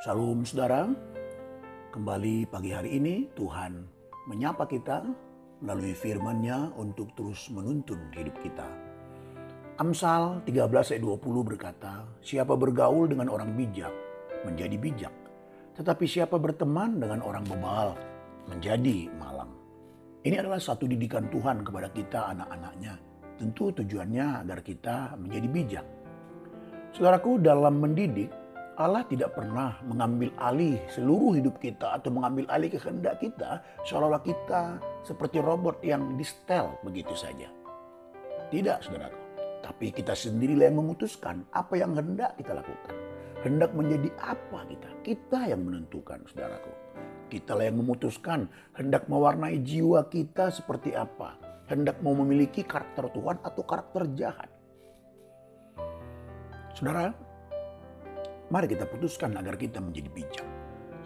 Shalom saudara, kembali pagi hari ini Tuhan menyapa kita melalui firman-Nya untuk terus menuntun hidup kita. Amsal 13 ayat 20 berkata, siapa bergaul dengan orang bijak menjadi bijak, tetapi siapa berteman dengan orang bebal menjadi malang. Ini adalah satu didikan Tuhan kepada kita anak-anaknya. Tentu tujuannya agar kita menjadi bijak. Saudaraku dalam mendidik Allah tidak pernah mengambil alih seluruh hidup kita atau mengambil alih kehendak kita seolah-olah kita seperti robot yang di setel begitu saja. Tidak saudaraku. Tapi kita sendirilah yang memutuskan apa yang hendak kita lakukan. Hendak menjadi apa kita? Kita yang menentukan saudaraku. Kita lah yang memutuskan hendak mewarnai jiwa kita seperti apa. Hendak mau memiliki karakter Tuhan atau karakter jahat. Saudara, Mari kita putuskan agar kita menjadi bijak.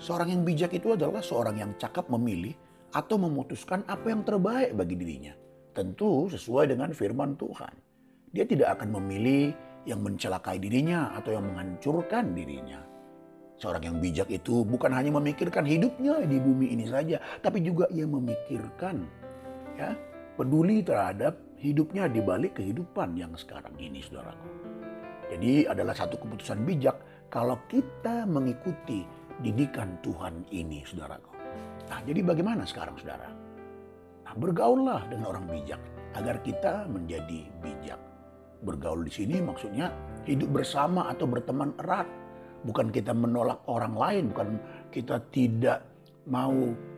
Seorang yang bijak itu adalah seorang yang cakap memilih atau memutuskan apa yang terbaik bagi dirinya. Tentu sesuai dengan firman Tuhan. Dia tidak akan memilih yang mencelakai dirinya atau yang menghancurkan dirinya. Seorang yang bijak itu bukan hanya memikirkan hidupnya di bumi ini saja, tapi juga ia memikirkan ya, peduli terhadap hidupnya di balik kehidupan yang sekarang ini, Saudaraku. Jadi adalah satu keputusan bijak kalau kita mengikuti didikan Tuhan ini, saudaraku. Nah, jadi bagaimana sekarang, saudara? Nah, bergaullah dengan orang bijak agar kita menjadi bijak. Bergaul di sini maksudnya hidup bersama atau berteman erat. Bukan kita menolak orang lain, bukan kita tidak mau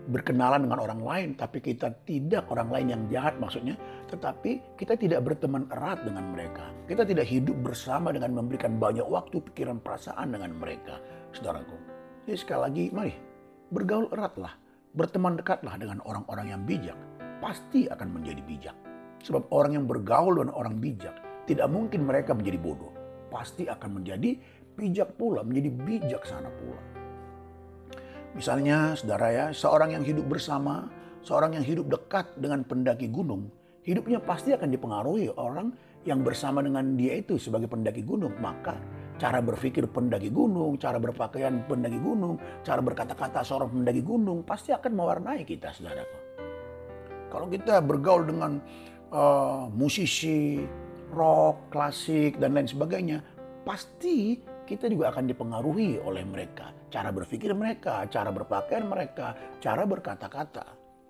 berkenalan dengan orang lain, tapi kita tidak orang lain yang jahat maksudnya, tetapi kita tidak berteman erat dengan mereka. Kita tidak hidup bersama dengan memberikan banyak waktu, pikiran, perasaan dengan mereka, saudaraku. Jadi sekali lagi, mari bergaul eratlah, berteman dekatlah dengan orang-orang yang bijak, pasti akan menjadi bijak. Sebab orang yang bergaul dengan orang bijak, tidak mungkin mereka menjadi bodoh. Pasti akan menjadi bijak pula, menjadi bijaksana pula. Misalnya saudara ya, seorang yang hidup bersama, seorang yang hidup dekat dengan pendaki gunung, hidupnya pasti akan dipengaruhi orang yang bersama dengan dia itu sebagai pendaki gunung. Maka cara berpikir pendaki gunung, cara berpakaian pendaki gunung, cara berkata-kata seorang pendaki gunung pasti akan mewarnai kita saudara. Kalau kita bergaul dengan uh, musisi, rock, klasik, dan lain sebagainya, pasti kita juga akan dipengaruhi oleh mereka. Cara berpikir mereka, cara berpakaian mereka, cara berkata-kata.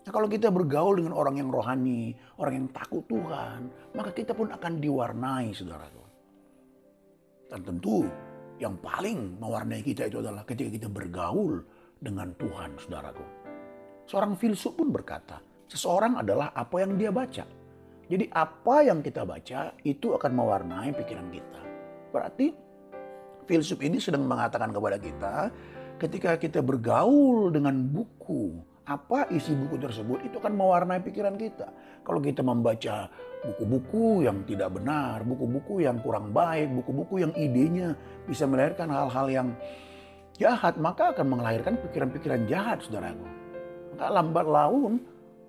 Nah, kalau kita bergaul dengan orang yang rohani, orang yang takut Tuhan, maka kita pun akan diwarnai, saudaraku. Dan tentu yang paling mewarnai kita itu adalah ketika kita bergaul dengan Tuhan, saudaraku. Seorang filsuf pun berkata, seseorang adalah apa yang dia baca. Jadi apa yang kita baca itu akan mewarnai pikiran kita. Berarti filsuf ini sedang mengatakan kepada kita, ketika kita bergaul dengan buku, apa isi buku tersebut itu akan mewarnai pikiran kita. Kalau kita membaca buku-buku yang tidak benar, buku-buku yang kurang baik, buku-buku yang idenya bisa melahirkan hal-hal yang jahat, maka akan melahirkan pikiran-pikiran jahat, saudaraku. Maka lambat laun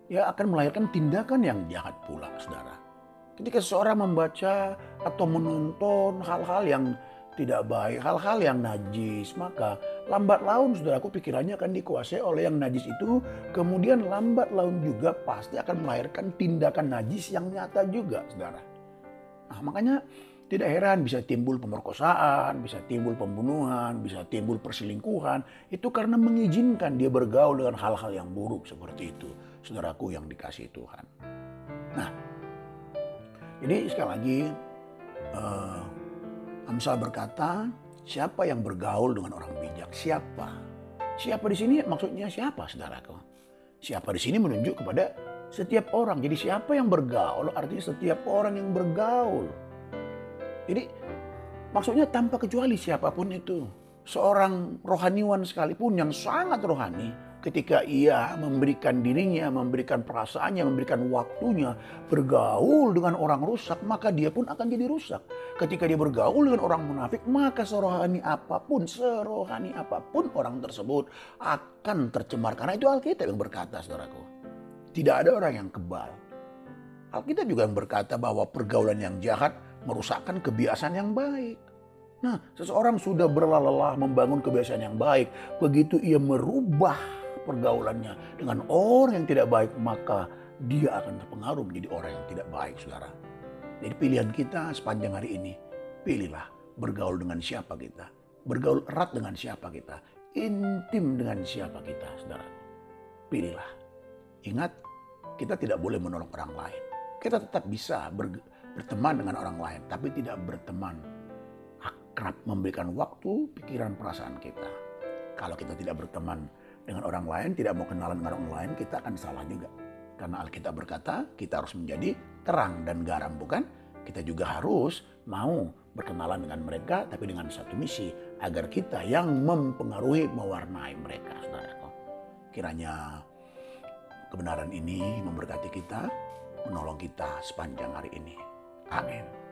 ya akan melahirkan tindakan yang jahat pula, saudara. Ketika seseorang membaca atau menonton hal-hal yang tidak baik, hal-hal yang najis, maka lambat laun saudaraku pikirannya akan dikuasai oleh yang najis itu, kemudian lambat laun juga pasti akan melahirkan tindakan najis yang nyata juga, saudara. Nah, makanya tidak heran bisa timbul pemerkosaan, bisa timbul pembunuhan, bisa timbul perselingkuhan. Itu karena mengizinkan dia bergaul dengan hal-hal yang buruk seperti itu. Saudaraku yang dikasih Tuhan. Nah, jadi sekali lagi, uh, Amsal berkata, siapa yang bergaul dengan orang bijak? Siapa? Siapa di sini maksudnya siapa saudaraku? Siapa di sini menunjuk kepada setiap orang. Jadi siapa yang bergaul artinya setiap orang yang bergaul. Jadi maksudnya tanpa kecuali siapa pun itu. Seorang rohaniwan sekalipun yang sangat rohani ketika ia memberikan dirinya, memberikan perasaannya, memberikan waktunya bergaul dengan orang rusak, maka dia pun akan jadi rusak. Ketika dia bergaul dengan orang munafik, maka serohani apa pun, serohani apa pun orang tersebut akan tercemar. Karena itu Alkitab yang berkata, saudaraku. Tidak ada orang yang kebal. Alkitab juga yang berkata bahwa pergaulan yang jahat merusakkan kebiasaan yang baik. Nah, seseorang sudah berlelah membangun kebiasaan yang baik. Begitu ia merubah pergaulannya dengan orang yang tidak baik, maka dia akan terpengaruh menjadi orang yang tidak baik, saudara. Jadi pilihan kita sepanjang hari ini, pilihlah bergaul dengan siapa kita. Bergaul erat dengan siapa kita. Intim dengan siapa kita, saudara. Pilihlah. Ingat, kita tidak boleh menolong orang lain. Kita tetap bisa berteman dengan orang lain, tapi tidak berteman akrab memberikan waktu, pikiran, perasaan kita. Kalau kita tidak berteman dengan orang lain, tidak mau kenalan dengan orang lain, kita akan salah juga. Karena Alkitab berkata, kita harus menjadi terang dan garam, bukan? Kita juga harus mau berkenalan dengan mereka, tapi dengan satu misi, agar kita yang mempengaruhi, mewarnai mereka. Saudaraku. Kiranya kebenaran ini memberkati kita, menolong kita sepanjang hari ini. Amin.